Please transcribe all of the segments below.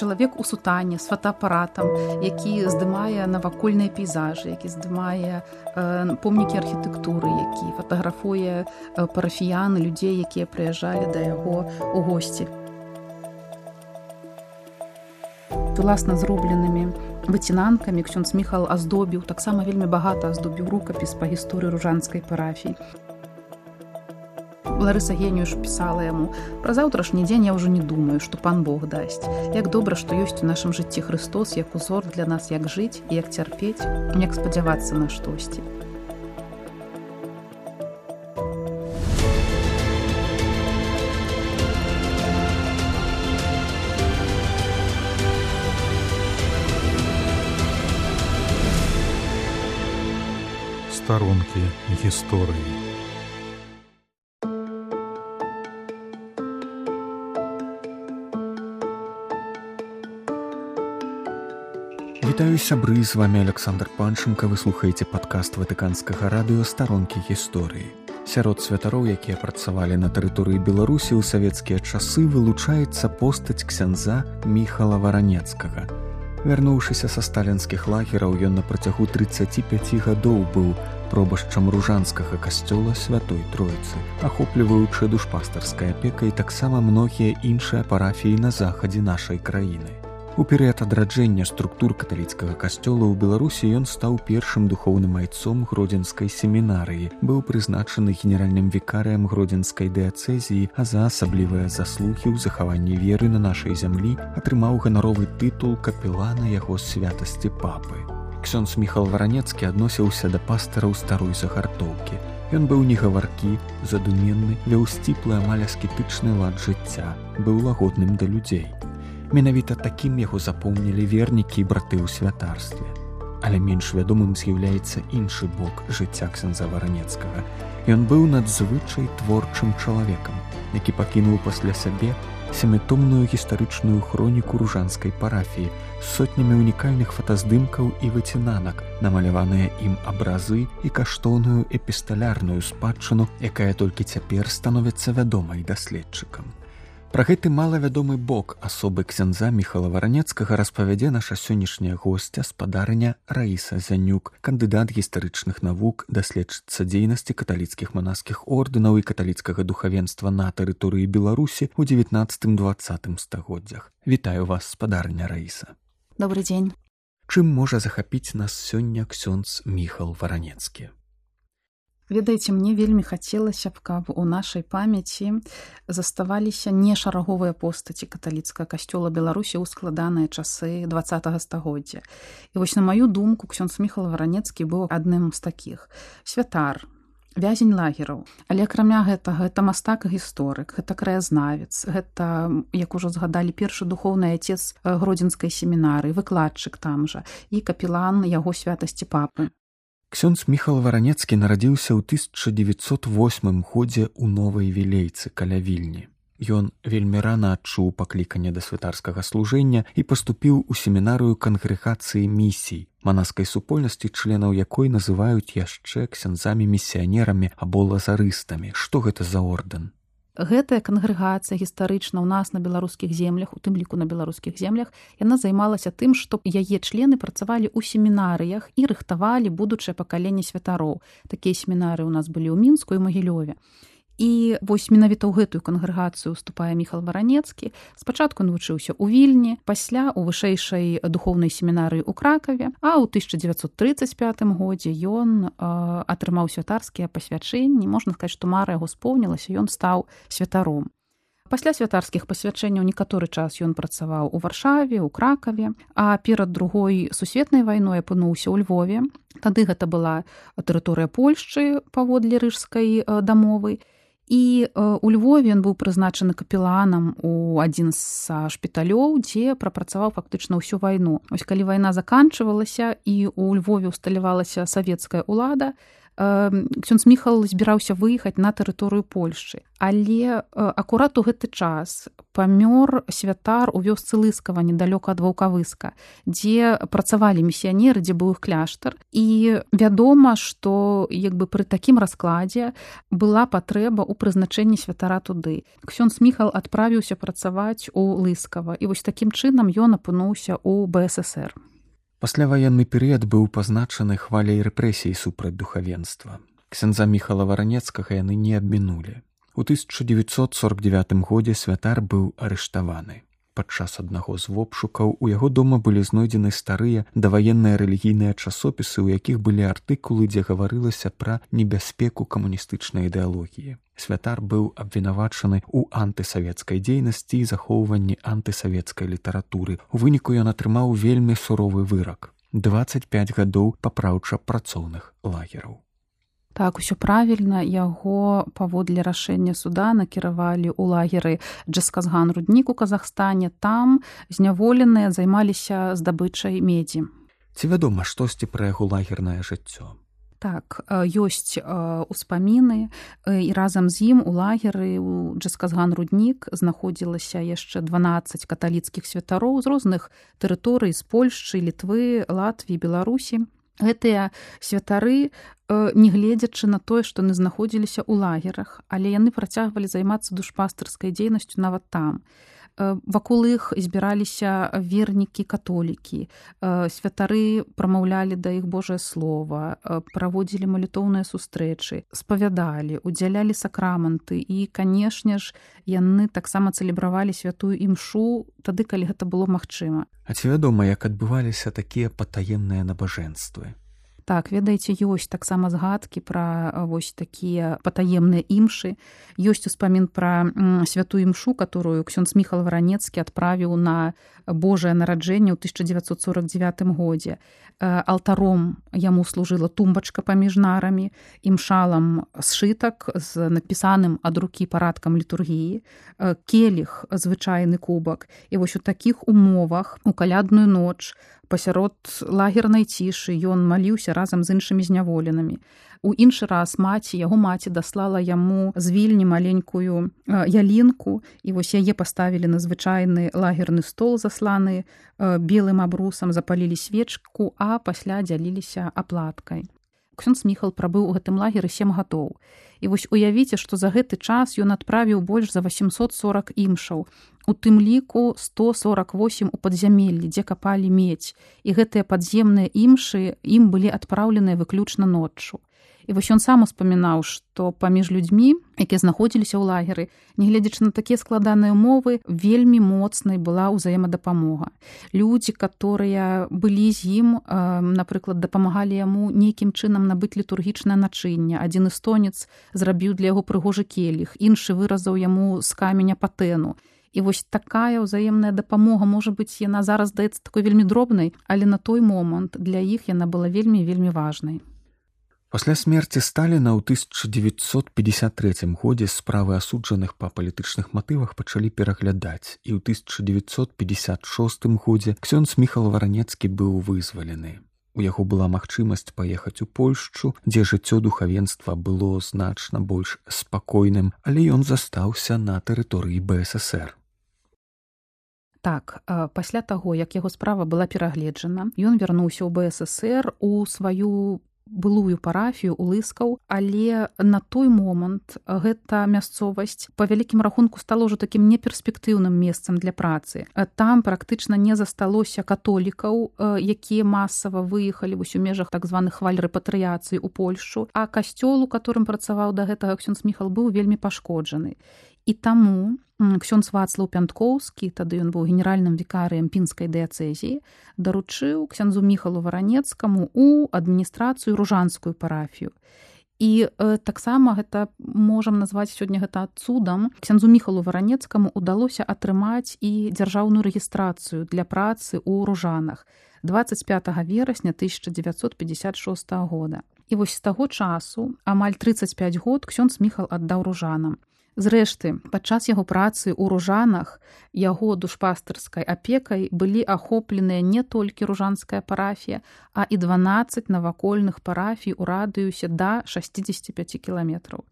чалавек у сутане з фотоапаратам які здымае навакольныя пейзажы які здымае э, помнікі архітэктуры які фатаграфуе э, парафіяны людзей якія прыязджалі да яго у госці. Власна зробленымі выцінанкамі ксёнз міхал аздобіў таксама вельмі багата аздобіў рукапіс па гісторыі ружанскай парафіі Ларыса генюш пісала яму пра заўтрашні дзень я ўжо не думаю што пан Бог дасць як добра што ёсць у нашым жыцці Христос як узор для нас як жыць і як цярпець як спадзявацца на штосьці старонкі гісторыі Вітаю сябры з вами Александр Панчынка вы слухаеце падкаст ватыканскага радыё старонкі гісторыі. Сярод святароў, якія працавалі на тэрыторыі Беларусі ў савецкія часы вылучаецца постаць ксяндза Міхала варанецкага. Вярнуўшыся са сталінскіх лагераў ён на працягу 35 гадоў быў пробашчам ружанскага касцёла святой троіцы, ахопліваючы душпастарская апека і таксама многія іншыя парафіі на захадзе нашай краіны. У перыяд адраджэння структур каталіцкага касцёла ў Беларусі ён стаў першым духоўным айцом гродзенскай семінарыі, быў прызначаны генеральным вікарыям гродзенскай дыяцэзіі, а за асаблівыя заслугі ў захаванні веры на нашай зямлі атрымаў ганаровы тытул капелана яго святасці папы. Ксёнз Міхал Варанецкі адносіўся да пастараў старой загартоўкі. Ён быў негаваркі, задуменны, вёў сціплы амаль аскетычны лад жыцця, быў лагодным да людзей. Менавіта такім яго запомнілі вернікі і браты ў святарстве. Але менш вядомым з'яўляецца іншы бок жыцця ксенза варанецкага. Ён быў надзвычай творчым чалавекам, які пакінуў пасля сябе семітомную гістарычную хроніку ружанскай парафіі з сотнямі унікальных фотаздымкаў і выцінанак, намаляваныя ім абразы і каштоўную эпісталярную спадчыну, якая толькі цяпер становіцца вядомай даследчыкам. Пра гэты малавядомы бок асобы ксяндза міхала варанецкага распавядзе наша сённяшняя госця спадарня раіса зянюк кандыдат гістарычных навук даследчыцца дзейнасці каталіцкіх манаскіх ордэнаў і каталіцкага духавенства на тэрыторыі беларусі ў 19 двадцатым стагоддзях. Вітаю вас спадарня раіса. Добрый дзень чым можа захапіць нас сёння ксёндз міхал варанецкі ведаеце мне вельмі хацелася б каб у нашай памяці заставаліся не шараговыя постаці каталіцкага касцёла беларусі ў складаныя часы два стагоддзя. І вось на маю думку ксён сміхал варанецкі быў адным з такіх. Святар вязень лагераў. Але акрамя гэтага гэта мастак гісторык гэта краязнавец гэта як ужо згадалі першы духоўны отец гродзенскай семінары выкладчык там жа і капелан яго святасці папы Ксёндз Міхал Варанецкі нарадзіўся ў 1908 годзе ў новай вілейцы каля вільні. Ён вельмі рана адчуў пакліканне да святарскага служэння і паступіў у семінарыю кангрэгацыі місій, манаскай супольнасці членаў якой называюць яшчэ ксяндзамі місіянерамі або лазарыстамі. Што гэта за ордэн? Гэтая кангрэгацыя гістарычна ў нас на беларускіх землях у тым ліку на беларускіх землях яна займалася тым што яе члены працавалі ў семінарыях і рыхтавалі будучае пакаленне святароў. Такія семінары ў нас былі ў мінску і магілёве. і вось менавіта ў гэтую кангрэгацыю уступае міхал варанецкі спачатку навучыўся ў вільні пасля у вышэйшай духоўнай семінарыі ў кракаве а ў 1935 годзе ён э, атрымаў святарскія пасвячэнні. Можна сказаць што мара яго споўнілася ён стаў святаром. Пасля святарскіх пасвячэнняў некаторы час ён працаваў у варшаве у кракаве а перад другой сусветнай вайной апынуўся ў львове. Тады гэта была тэрыторыя польшчы паводле рыжскай дамовы і у Львове ён быў прызначаны капеланам у адзін з шпіталёў дзе прапрацаваў фактычна ўсю вайну ось калі вайна заканчвалася і у Львове усталявалася савецкая ўлада ксёнз міхал збіраўся выехаць на тэрыторыю польшчы. Але акурат у гэты час памёр святар у вёсцы лыскава недалёка ад ваўкавыска дзе працавалі місіянеры дзе быў іх кляштар. І вядома што як бы пры такім раскладзе была патрэба ў прызначэнні святара туды. Ксёнз міхал адправіўся працаваць у лыскава і вось такім чынам ён апынуўся у бСр пасляваенны перыяд быў пазначаны хваляй рэпрэсій супраць духавенства. Ксяндза міхала варанецкага яны не абмінулі. У 1949 годзе святар быў арыштаваны падчас аднаго з вопшукаў у яго дома былі знойдзены старыя даваенныя рэлігійныя часопісы у якіх былі артыкулы дзе гаварылася пра небяспеку камуністычнай ідэалогіі. Святар быў абвінавачаны ў антысавецкай дзейнасці і захоўванні антысавецкай літаратуры. У выніку ён атрымаў вельмі суровы вырак. 25 гадоў папраўча працоўных лагераў так усё правільна. Яго паводле рашэння суда накіравалі ў лагеры джасказган руднік у казахстане. Там зняволеныя займаліся здабычай медзі. Ці вядома штосьці пра яго лагернае жыццё? Так ёсць успаміны і разам з ім у лагеры у джасказган руднік знаходзілася яшчэ 12 каталіцкіх святароў з розных тэрыторый з польшчы літвы латвіі беларусі гэтыя святары нягледзячы на тое што яны знаходзіліся ў лагерах. Але яны працягвалі займацца душпастырскай дзейнасцю нават там вакол іх збіраліся вернікі католікі святары прамаўлялі да іх божае слова праводзілі малітоўныя сустрэчы спавядалі удзялялі сакраманты. І канешне ж яны таксама цэлебравалі святую імшу тады калі гэта было магчыма. А ці вядома як адбываліся такія патаемныя набажэнствы так ведаеце ёсць таксама згадкі пра вось такія патаемныя імшы. Ёсць успамін пра святую імшу которую ксёнз міхал варанецкі адправіў на Божае нараджэнне ў 1949 годзе. Алтаром яму служыла тумбачка паміж нарамі імшалам сшытак з напісаным ад рукі парадкам літургіі. Келіх звычайны кубак. І вось у такіх умовах у калядную ноч пасярод лагернай цішы ён маліўся разам з іншымі зняволенымі. У іншы раз маці яго маці даслала яму з вільні маленькую ялінку і вось яе паставілі на звычайны лагерны стол засланы белым абрусам запалілі свечку а пасля дзяліліся аплаткай. Ксёнз міхал прабыў у гэтым лагеры сем гадоў і вось уявіце што за гэты час ён адправіў больш за 840 імшаў у тым ліку 148 у падзямеллі дзе капалі медь і гэтыя падземныя імшы ім былі адпраўленыя выключна ноччу і вось ён сам успамінаў што паміж людзьмі якія знаходзіліся ў лагеры нягледзячы на такія складаныя умовы вельмі моцнай была ўзаемадапамога людзі которые былі з ім напрыклад дапамагалі яму нейкім чынам набыць літургічнае начынне адзін эстонец зрабіў для яго прыгожы келіх іншы выразаў яму з каменя патэну І вось такая ўзаемная дапамога можа быць яна зараз здаецца такой вельмі дробнай але на той момант для іх яна была вельмі вельмі важнай Пасля смерці Сталіна ў 1953 годзе справы асуджаных па палітычных матывах пачалі пераглядаць і ў 1956 годзе ксёнз міхал варанецкі быў вызвалены. У яго была магчымасць паехаць у Польшчу, дзе жыццё духавенства было значна больш спакойным, але ён застаўся на тэрыторыі БСР. Так, пасля таго, як яго справа была перагледжана, ён вярнуўся ў БСР у сваю былую парафію улыскаў але на той момант гэта мясцовасць по вялікім рахунку стало ўжо такім неперспектыўным месцам для працы. Там практычна не засталося католікаў якія масава выехалі вось у межах так званых хваль рэпатрыяцыі у польшу а касцёл у которым працаваў да гэтага ксёнз міхал быў вельмі пашкоджаны і таму ксёнз вацлаў пянткоўскі тады ён быў генеральным вікарыем пінскай дыяцэзіі даручыў ксяндзу міхалу варанецкаму у адміністрацыю ружанскую парафію. І э, таксама гэта можам назваць сёння гэта цудам ксяндзу міхалу варанецкаму удалося атрымаць і дзяржаўную рэгістрацыю для працы ў ружанах 25 верасня 1956 года. І вось з таго часу амаль 35 год ксёнз міхал аддаў ружанам Зрэшты, падчас яго працы ў ружанах яго душпастырскай апекай былі ахопленыя не толькі ружанская парафія, а і 12 навакольных парафій у радыюсе да 65 кіламетраў.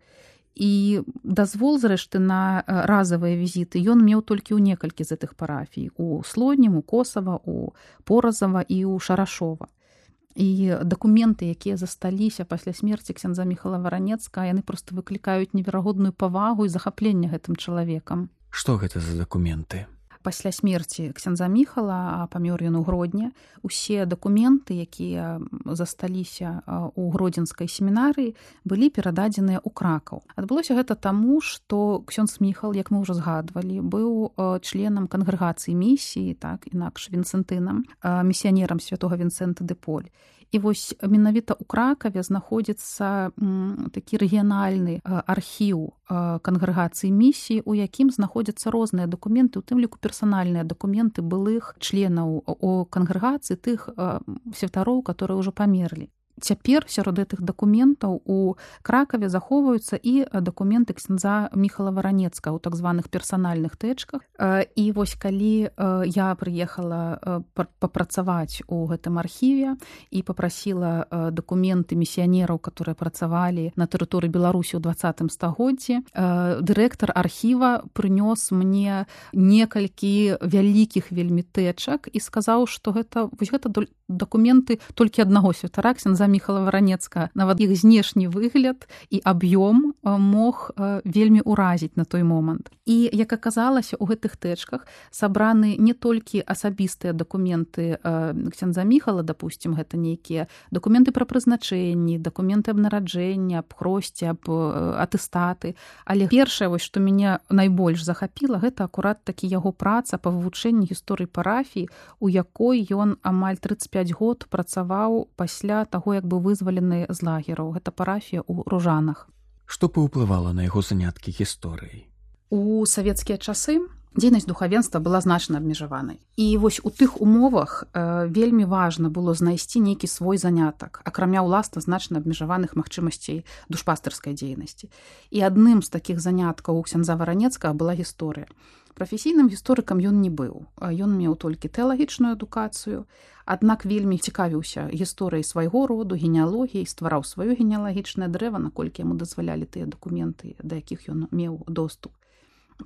І дазвол зрэшты на разавыя візіты ён меў толькі ў некалькі з гэтых парафій у слоннім у косава у поразава і ў шарашова і дакументы якія засталіся пасля смерці ксяндза міхала варанецка яны просто выклікаюць неверагодную павагу і захапленне гэтым чалавекам. Што гэта за дакументы пасля смерці ксяндза міхала памёр ён у гродні усе дакументы якія засталіся у гродзенскай семінарыі былі перададзеныя ў кракаў. Адбылося гэта таму што ксён сміхал як мы ўжо згадвалі быў членам кангрэгацыі місіі так інакш вінцэнтынам місіянерам святого вінцэнта дэполь і вось менавіта ў кракаве знаходзіцца такі рэгіянальны архіў кангрэгацыі місіі у якім знаходзяцца розныя дакументы у тым ліку персанальныя дакументы былых членаў о кангрэгацыі тых святароў которые ўжо памерлі цяпер сярод гэтых дакументаў у кракаве захоўваюцца і дакументы ксенза міхала варанецка ў так званых персанальных тэчках. І вось калі я прыехала папрацаваць у гэтым архіве і попрасіла дакументы місіянераў которые працавалі на тэрыторыі беларусі ў двадцатым стагоддзі дырэктар архіва прынёс мне некалькі вялікіх вельмі тэчак і сказаў што гэта вось гэта дакументы толькі аднаго святараксен за міхала варанецка нават іх знешні выгляд і аб'ём мог вельмі ўразіць на той момант і як аказалася у гэтых тэчках сабраны не толькі асабістыя дакументы ксяндза міхала допустим гэта нейкія дакументы пра прызначэнні дакументы аб нараджэння аб хросце аб атэстаты. Але першае вось што мяне найбольш захапіла гэта акурат такі яго праца па вывучэнні гісторыі парафіі у якой ён амаль 35 год працаваў пасля таго як бы вызвалены з лагераў гэта парафія ў ружанах. Што паўплывала на яго заняткі гісторыяй? У савецкія часы дзейнасць духавенства была значна абмежаванай. І вось у тых умовах э, вельмі важна было знайсці нейкі свой занятак акрамя ўласна значна абмежаваных магчымасцей душпастырскай дзейнасці. І адным з такіх заняткаў у ксяндза варанецкага была гісторыя прафесійным гісторыкам ён не быў ён меў толькі тэалагічную адукацыю аднак вельмі цікавіўся гісторыяй свайго роду генеалогіі ствараў сваё генеалагічнае дрэва наколькі яму дазвалялі тыя дакументы да якіх ён меў доступ.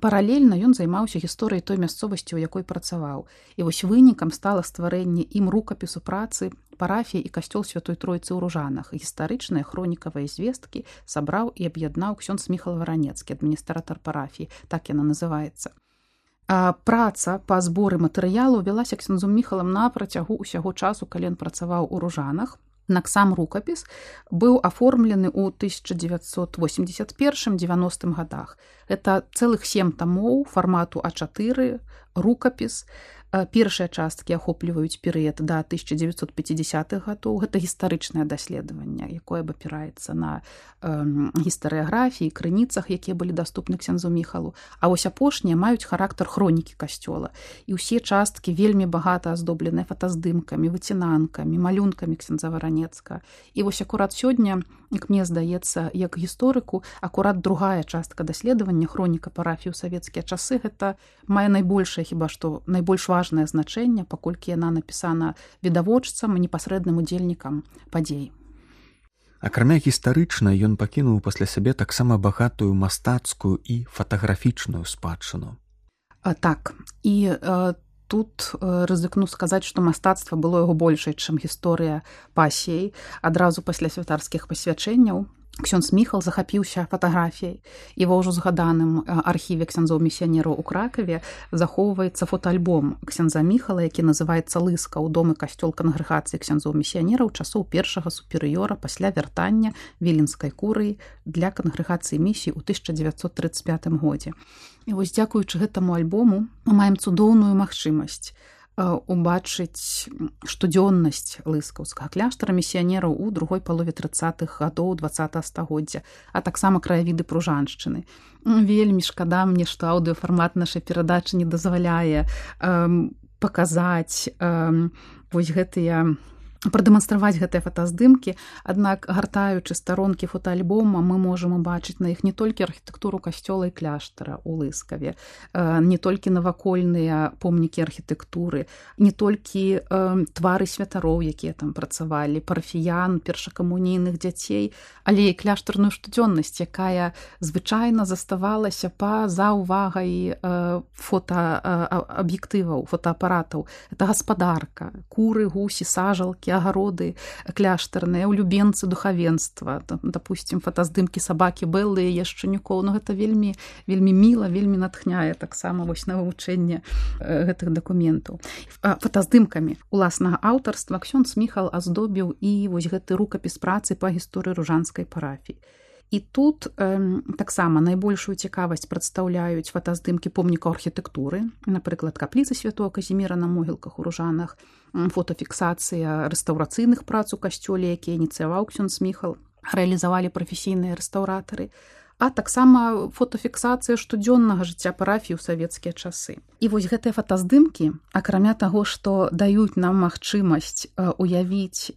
Паралельна ён займаўся гісторыяй той мясцовасці у якой працаваў. І вось вынікам стала стварэнне ім рукапісу працы парафія і касцёл святой тройцы ў ружанах гістарычныя хронікавыя звесткі сабраў і аб'яднаў ксён сміхал варанецкі адміністратор парафіі так яна называецца праца па зборы матэрыялу вялася ксензу міхалам на працягу ўсяго часу калі ён працаваў у ружанах. Сам рукапіс быў аформлены ў 1981 90 годах это цэлых сем тамоў фармату а4 рукапіс першыя часткі ахопліваюць перыяд да 1950-х гадоў. Гэта гістарычнае даследаванне якое абапіраецца на э, гістарыяграфіі крыніцах якія былі даступны ксянзу міхалу. А вось апошнія маюць характар хронікі касцёла. І ўсе часткі вельмі багата аздобленыя фотаздымкамі выцінанкамі малюнкамі ксенза варанецка. І вось акурат сёння як мне здаецца як гісторыку акурат другая частка даследавання хроніка парафію савецкія часы гэта мае найбольшае хіба што найбольш важна важное значэнне паколькі яна напісана відавочцам і непасрэдным удзельнікам падзей акрамя гістарычна ён пакінуў пасля сябе таксама багатую мастацкую і фатаграфічную спадчыну а так і а, тут рызыкну сказаць што мастацтва было яго большай чым гісторыя пасей адразу пасля святарскіх пасвячэнняў Ксён сміхал захапіўся фатаграфіяй. І ва ўжо згаданым архіве ксяндзоў місіянераў у кракаве захоўваецца фотоальбом ксяндза міхала які называецца лыска ў домы касцёл кангрэгацыі ксяндзоў місіянераў часоў першага суперыёра пасля вяртання віленскай курыі для кангрэгацыі місіі ў 1935 годзе. І вось дзякуючы гэтаму альбому мы маем цудоўную магчымасць убачыць штодзённасць лыскаўскага кляштара місіянераў у другой палове тридцатых гадоў два стагоддзя а таксама краявіды пружаншчыны. Вельмі шкада мне што аўдыофармат нашай перадачы не дазваляе э, паказаць э, вось гэтыя прадэманстраваць гэтыя фотаздымкі. Аднак гартаючы старонкі фотоальбома мы можам убачыць на іх не толькі архітэктуру касцёла і кляштара у лыскаве не толькі навакольныя помнікі архітэктуры не толькі э, твары святароў якія там працавалі парафіян першакамунійных дзяцей але і кляштарную штодзённасць якая звычайна заставалася па за увагай э, фотоаб'ектываў фотоапаратаў это гаспадарка. Куры гусі сажалкі агароды кляштарныя улюбенцы духавенства. Допустим фотаздымкі сабакі беллы яшчанюкоў но гэта вельмі вельмі міла вельмі натхняе таксама вось на вывучэнне гэтых дакументаў фотаздымкамі уласнага аўтарства ксён сміхал аздобіў і вось гэты рукапіс працы па гісторыі ружанскай парафіі І тут э, таксама найбольшую цікавасць прадстаўляюць фотаздымкі помнікаў архітэктуры, напрыклад, капліцы святого казіміра на могілках у ружанах, фотафіксацыя рэстаўрацыйных прац у касцёле, якія ініцыяваў ксён сміхал, рэалізавалі прафесійныя рэстаўратары. а таксама фотафіксацыя штодзённага жыцця парафіі ў савецкія часы. І вось гэтыя фотаздымкі, акрамя таго, што даюць нам магчымасць уявіць,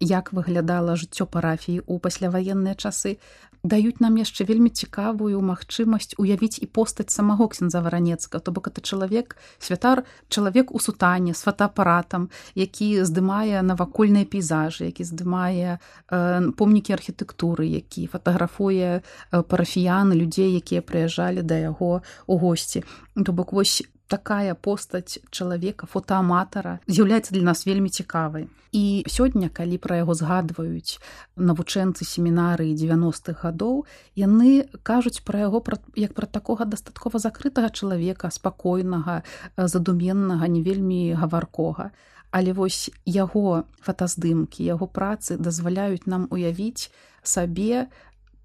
як выглядала жыццё парафіі ў пасляваенныя часы, даюць нам яшчэ вельмі цікавую магчымасць уявіць і постаць самого ксенза варанецка. То бок это чалавек святар чалавек у сутане з фотоапаратам які здымае навакольныя пейзажы які здымае э, помнікі архітэктуры які фатаграфуе э, парафіяны людзей якія прыязджалі да яго у госці. То бок вось такая постаць чалавека фотоаматара з'яўляецца для нас вельмі цікавай. І сёння калі пра яго згадваюць навучэнцы семінарыі 90-х гадоў яны кажуць пра яго як пра такога дастаткова закрытага чалавека спакойнага задуменнага не вельмі гаваркога. Але вось яго фотаздымкі яго працы дазваляюць нам уявіць сабе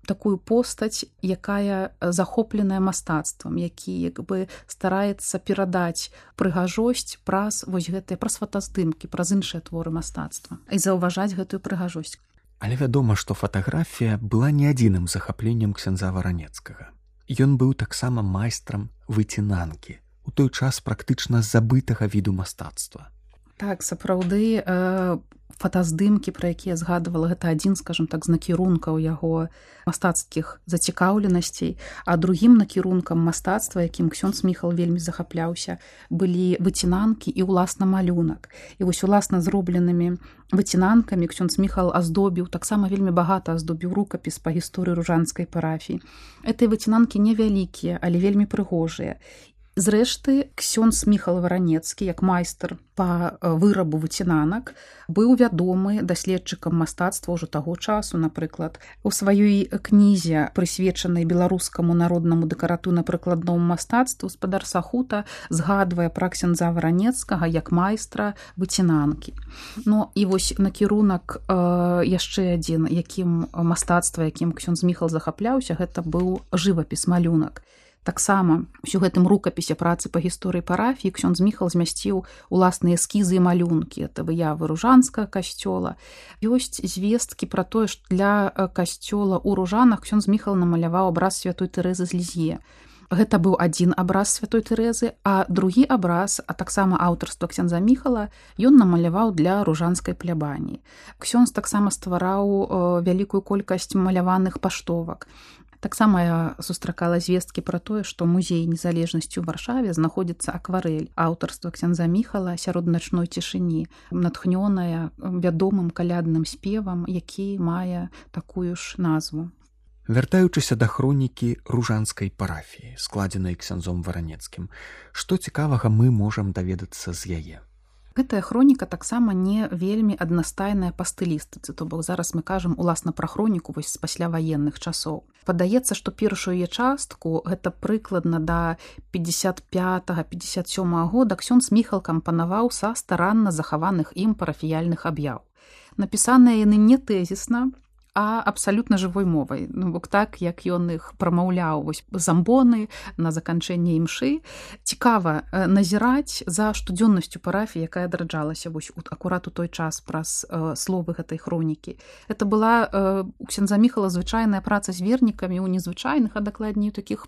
такую постаць якая захопленая мастацтвам які як бы стараецца перадаць прыгажосць праз вось гэтыя праз фотаздымкі праз іншыя творы мастацтва і заўважаць гэтую прыгажосць. Але вядома што фатаграфія была не адзіным захапленнем ксяндза варанецкага ён быў таксама майстрам выцінанкі у той час практычна забытага віду мастацтва так сапраўды э, фотаздымкі пра якія згадывала гэта адзін скажем так з накірункаў яго мастацкіх зацікаўленасцей. А другім накірункам мастацтва якім ксён сміхал вельмі захапляўся былі выцінанкі і ўласна малюнак. І вось уласна зробленымі выцінанкамі ксён сміхал аздобіў таксама вельмі багата аздобіў рукапіс па гісторыі ружанскай парафіі. Этой выцінанкі невялікія але вельмі прыгожыя Зрэшты, ксён сміхал варанецкі як майстар па вырабу выцінанак быў вядомы даследчыкам мастацтва ўжо таго часу, напрыклад, у сваёй кнізе, прысвечанай беларускаму народнаму дэкаратыўна-прыкладному мастацтву спадар сахута згадвае пра ксенза варанецкага як майстра выцінанкі. Ну і вось накірунак э, яшчэ адзін, якім мастацтва, якім ксён зміхал захапляўся, гэта быў жывапіс малюнак таксама ўсё гэтым рукапісе працы па гісторыі парафіі ксён зміхал змясціў уласныя эскізы і малюнкі. Это выявы ружанскага касцёла. Ёсць звесткі пра тое што для касцёла ў ружанах ксён зміхал намаляваў абраз святой тэрэзы з лізье. Гэта быў адзін абраз святой тэрэзы а другі абраз а таксама аўтарства ксяндза міхала ён намаляваў для ружанскай плябаніі ксёнз таксама ствараў вялікую колькасць маляваных паштовак таксама я сустракала звесткі пра тое што музей незалежнасці ў варшаве знаходзіцца акварэль аўтарства ксяндза міхала сярод начной цішыні натхнёная вядомым калядным спевам які мае такую ж назву вяртаючыся да хронікі ружанскай парафіі складзенай ксяндзом варанецкім што цікавага мы можам даведацца з яе гэтая хроніка таксама не вельмі аднастайная па стылістыцы то бок зараз мы кажам уласна пра хроніку вось з пасля ваенных часоў. Падаецца што першую частку гэта прыкладна да 55 57 года ксён сміхал кампанаваў са старанна захаваных ім парафіяльных аб'яў. Напісаныя яны не тэзісна а абсалютна жывой мовай. Ну бок так як ён іх прамаўляў вось замбоны на заканчэнне імшы. Цікава э, назіраць за штодзённасцю парафіі якая дараджалася вось акурат у той час праз э, словы гэтай хронікі. Это была э, у ксенза міхала звычайная праца з вернікамі ў незвычайных а дакладней таких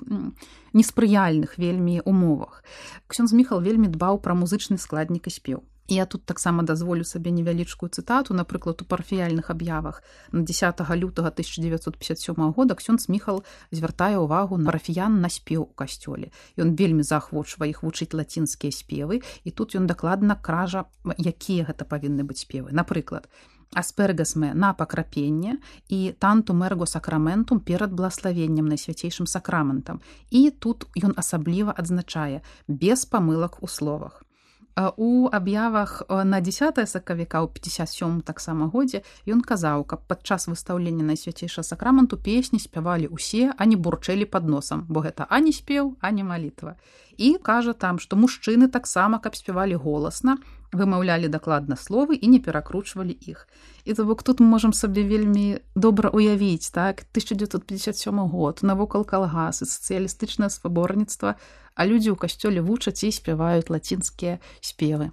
неспрыяльных вельмі умовах. Ксён міхал вельмі дбаў пра музычны складнік і спеў я тут таксама дазволю сабе невялічкую цытату напрыклад у парфіяльных аб'явах. На 10 лютага 1957 года ксёнз міхал звяртае ўвагу на рафіян на спеў у касцёле. Ён вельмі заахвочвае іх вучыць лацінскія спевы і тут ён дакладна кража якія гэта павінны быць спевы. Напрыклад асперегасме на пакрапенне і танту мэрго сакраментум перад блаславеннем найсвяцейшым сакраментам і тут ён асабліва адзначае без памылак у словах у аб'явах на 10 сакавіка ў 57 таксама годзе ён казаў каб падчас выстаўлення найсвяцейша сакраманту песні спявалі ўсе а не бурчэлі под носам бо гэта ані спеў а не малітва. І кажа там што мужчыны таксама каб спявалі голасна вымаўлялі дакладна словы і не перакручвалі іх і то бок тут мы можам сабе вельмі добра уявіць так 1957 год навокал калгасы сацыялістычнае спаборніцтва а людзі ў касцёле вучаць і спяваюць лацінскія спевы.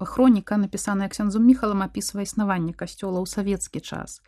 Хроніка, напісаная ксянзу міхалам апісвае існаванне касцёла ў савецкі час.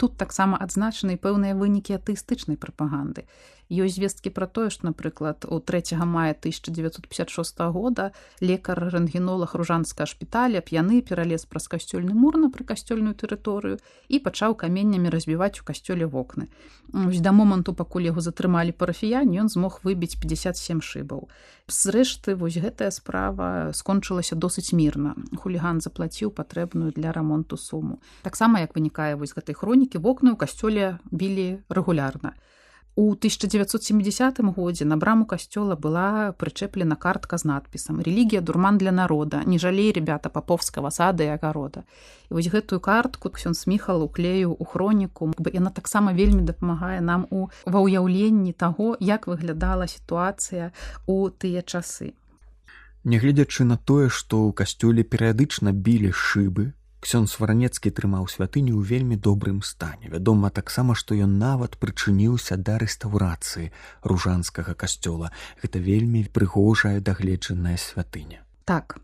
Тут таксама адзначаны пэўныя вынікі атэістычнай прапаганды. Ёсць звесткі пра тое, што, напрыклад, у 3 мая 1956 года лекар рэнтгенолог ружанскага шпіталя п'яны пералез праз касцёльны мур на прыкасцёльную тэрыторыю і пачаў каменнямі разбіваць у касцёле вокны. Вось да моманту, пакуль яго затрымалі парафіяне, ён змог выбіць 57 шыбаў. Зрэшты, вось гэтая справа скончылася досыць мірна. Хуліган заплаціў патрэбную для рамонту суму. Таксама як вынікае вось гэтай хронікі вокны ў касцёле білі рэгулярна. 1970 годзе на браму касцёла была прычэплена картка з надпісам рэлігія дурман для народа. Не жалей ребята паповскага сада і агарода і вось гэтую картку ён сміхал уклею у хроніку бы яна таксама вельмі дапамагае нам у ва ўяўленні таго як выглядала сітуацыя у тыя часы. Нягледзячы на тое што ў касцёле перыядычна білі шыбы Ксёнд сваранецкі трымаў святыню ў вельмі добрым стане. Вядома таксама, што ён нават прычыніўся да рэстаўрацыі ружанскага касцёла. Гэта вельмі прыгожая дагледжаная святыня. Так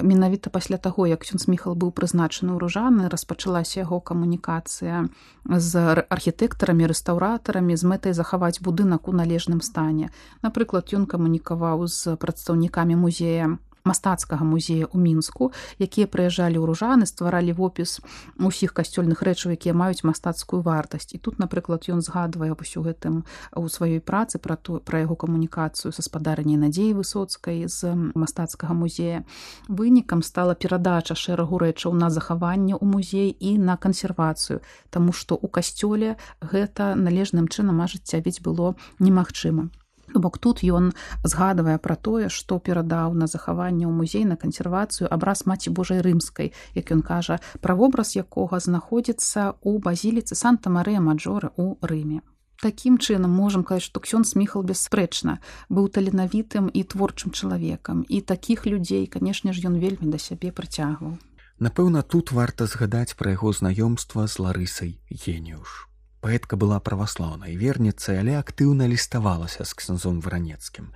менавіта пасля таго, як ён сміхал быў прызначаны ў ружаны, распачалася яго камунікацыя з архітэктарамі, рэстаўратарамі з мэтай захаваць будынак у належным стане. Напрыклад, ён камунікаваў з прадстаўнікамі музея мастацкага музея ў мінску якія прыязджалі ў ружаны стваралі вопіс усіх касцёльных рэчаў якія маюць мастацкую вартасць. І тут напрыклад ён згадвае ўсё гэтым у сваёй працы пра то пра яго камунікацыю са спадарняй надзеі высоцкай з мастацкага музея. Вынікам стала перадача шэрагу рэчаў на захаванне ў музей і на кансервацыю Таму што ў касцёле гэта належным чынам ажыццявіць было немагчыма бок тут ён згадвае пра тое што перадаў на захаванне ў музей на кансервацыю абраз маці божай рымскай як ён кажа пра вобраз якога знаходзіцца ў базіліцы санта марыя маджоры у рыме. Такім чынам можам казаць што ксён сміхал бясспрэчна быў таленавітым і творчым чалавекам. І такіх людзей канешне ж ён вельмі да сябе прыцягваў. Напэўна тут варта згадаць пра яго знаёмства з ларысай геніюш паэтка была праваслаўнай верніцай але актыўна ліставалася з ксензом варанецкім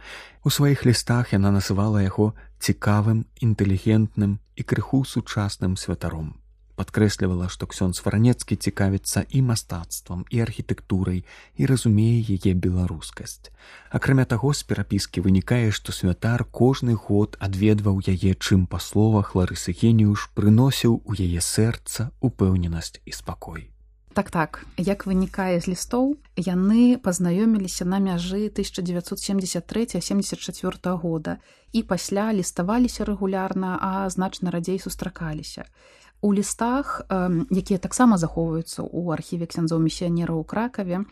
у сваіх лістах яна называла яго цікавым інтэлігентным і крыху сучасным святаром падкрэслівала што ксёнз варанецкі цікавіцца і мастацтвам і архітэктурай і разумее яе беларускасць. Акрамя таго з перапіскі вынікае што святар кожны год адведваў яе чым па словах ларысы геніюш прыносіў у яе сэрца упэўненасць і спакой так так як вынікае з лістоў яны пазнаёміліся на мяжы 1973 74 года і пасля ліставаліся рэгулярна а значна радзей сустракаліся у лістах якія таксама захоўваюцца ў архіве ксяндзоў місіянера ў кракаве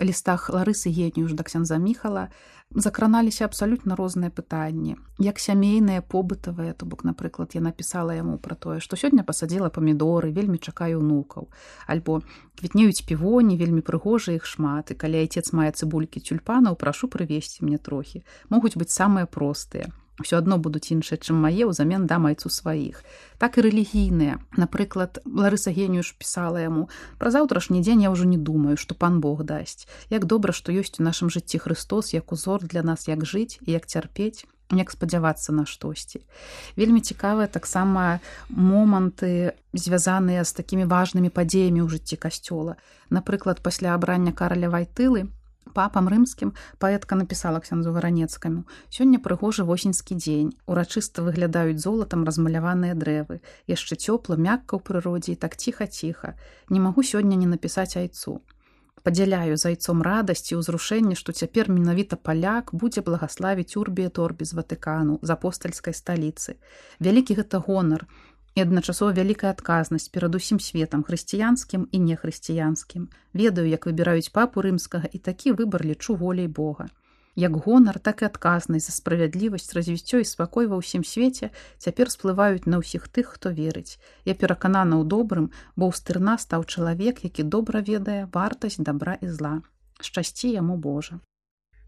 лістах ларысы генію ж да ксяндза міхала закраналіся абсалютна розныя пытанні. Як сямейныя побытавыя то бок напрыклад я напісала яму пра тое што сёння пасадзіла памідоры вельмі чакаю унукаў альбо квітнеюць півоні вельмі прыгожа іх шмат. І калі айцец мае цыбулькі тюльпанаў прашу прывесці мне трохі. Могуць быць самыя простыя ўсё адно будуць іншыя чым мае ўзамен да майцу сваіх. Так і рэлігійныя. Напрыклад ларыса генію ж пісала яму пра заўтрашні дзень я ўжо не думаю што пан Бог дасць. Як добра што ёсць у нашым жыцці Христос як узор для нас як жыць і як цярпець як спадзявацца на штосьці вельмі цікавыя таксама моманты звязаныя з такімі важнымі падзеямі ў жыцці касцёла. Напрыклад пасля абрання караля вайтылы папам рымскім паэтка напісала ксяндзу варанецкаму сёння прыгожы восеньскі дзень. Урачыста выглядаюць золатам размаляваныя дрэвы. Яшчэ цёпла мякка ў прыродзе і так ціха ціха не магу сёння не напісаць айцу. Падзяляю зайцом радасці ўзрушэнне што цяпер менавіта паляк будзе благаславіць урбія торбі з ватыкану з апостальскай сталіцы. Вялікі гэта гонар і адначасова вялікая адказнасць перад усім светам хрысціянскім і нехрысціянскім ведаю як выбіраюць папу рымскага і такі выбар лічу волей бога. Як гонар так і адказнасць за справядлівасць развіццё і спакой ва ўсім свеце цяпер сплываюць на ўсіх тых хто верыць. Я пераканана ў добрым бо ў стырна стаў чалавек які добра ведае вартасць добра і зла. Шчасці яму Божа.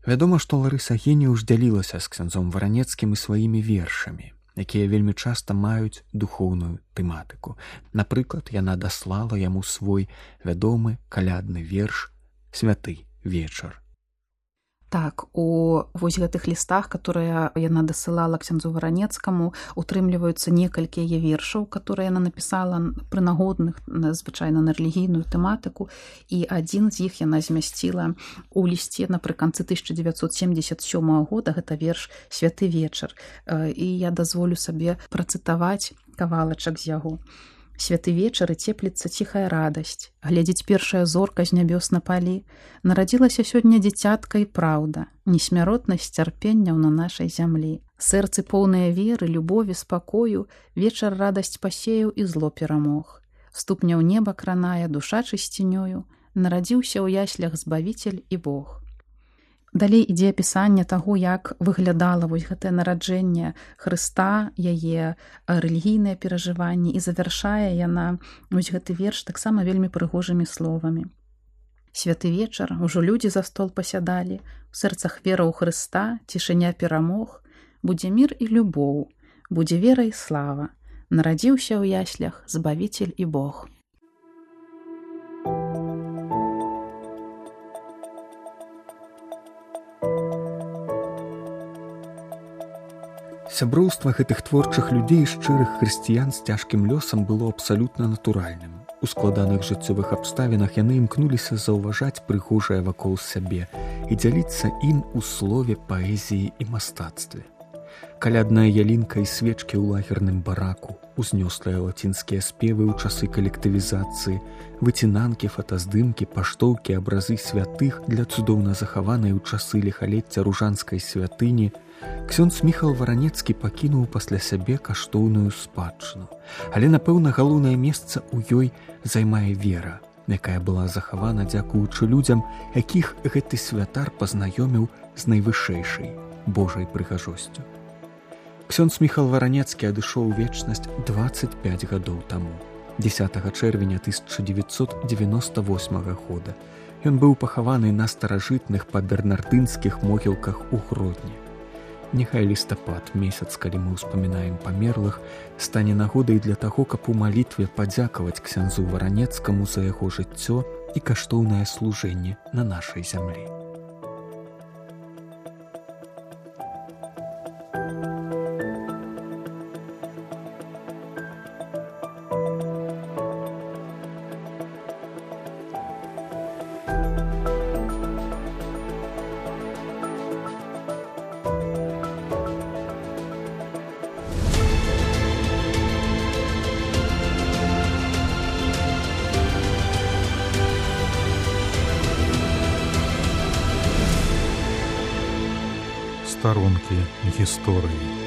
Вядома што ларыса генію дзялілася з ксяндзом варанецкім і сваімі вершамі якія вельмі часта маюць духоўную тэматыку. Напрыклад, яна даслала яму свой вядомы калядны верш святы вечар так у вось гэтых лістах которые яна дасылала ксяндзу варанецкаму утрымліваюцца некалькі яе вершаў которые яна напісала прынагодных звычайна на рэлігійную тэматыку. І адзін з іх яна змясціла у лісце напрыканцы 1977 года. Гэта верш святы вечар і я дазволю сабе працытаваць кавалачак з яго святы вечар і цепліцца ціхая радасць глядзець першая зорка з нябёс на палі нарадзілася сёння дзіцятка і праўда несмяротнасць цярпенняў на нашай зямлі сэрцы поўныя веры любові спакою вечар радасць пасеяў і зло перамог ступняў неба кранае душа чысцінёю нарадзіўся ў яслях збавіцель і Бог Далей ідзе апісанне таго, як выглядала вось гэтае нараджэнне Хрыста, яе рэлігійныя перажыванні і завяршае яна вось гэты верш таксама вельмі прыгожымі словамі. Святы вечар ужо людзі за стол пасядалі, у сэрцах вера ў Хрыста, цішыня перамог, будзе мір і любоў, будзе вера і слава, нарадзіўся ў яслях збавіцель і Бог. Сяброўства гэтых творчых людзей шчырых хрысціян з цяжкім лёсам было абсалютна натуральным. У складаных жыццёвых абставінах яны імкнуліся заўважаць прыгожае вакол сябе і дзяліцца ім у слове паэзіі і мастацтве калядная ялінка і свечкі ў лагерным бараку, узнёслыя лацінскія спевы ў часы калектывізацыі, выцінанкі, фотаздымкі, паштоўкі, абразы святых для цудоўна захаванай у часы лихалецця ружанскай святыні, Ксёнз міхал варанецкі пакінуў пасля сябе каштоўную спадчыну. Але, напэўна, галоўнае месца ў ёй займае вера, якая была захавана дзякуючы людзям, якіх гэты святар пазнаёміў з найвышэйшай Божай прыгажосцю. Ксёнз міхал варанецкі адышоў вечнасць 25 гадоў таму 10 чэрвеня 1998 года ён быў пахаваны на старажытных па-бернардынскіх могілках у гродні Няхай лістапад месяц калі мы ўспамінаем памерлых стане нагодай для таго каб у малітве падзякаваць ксяндзу варанецкаму за яго жыццё і каштоўнае служэнне на нашай зямлі гісторыі.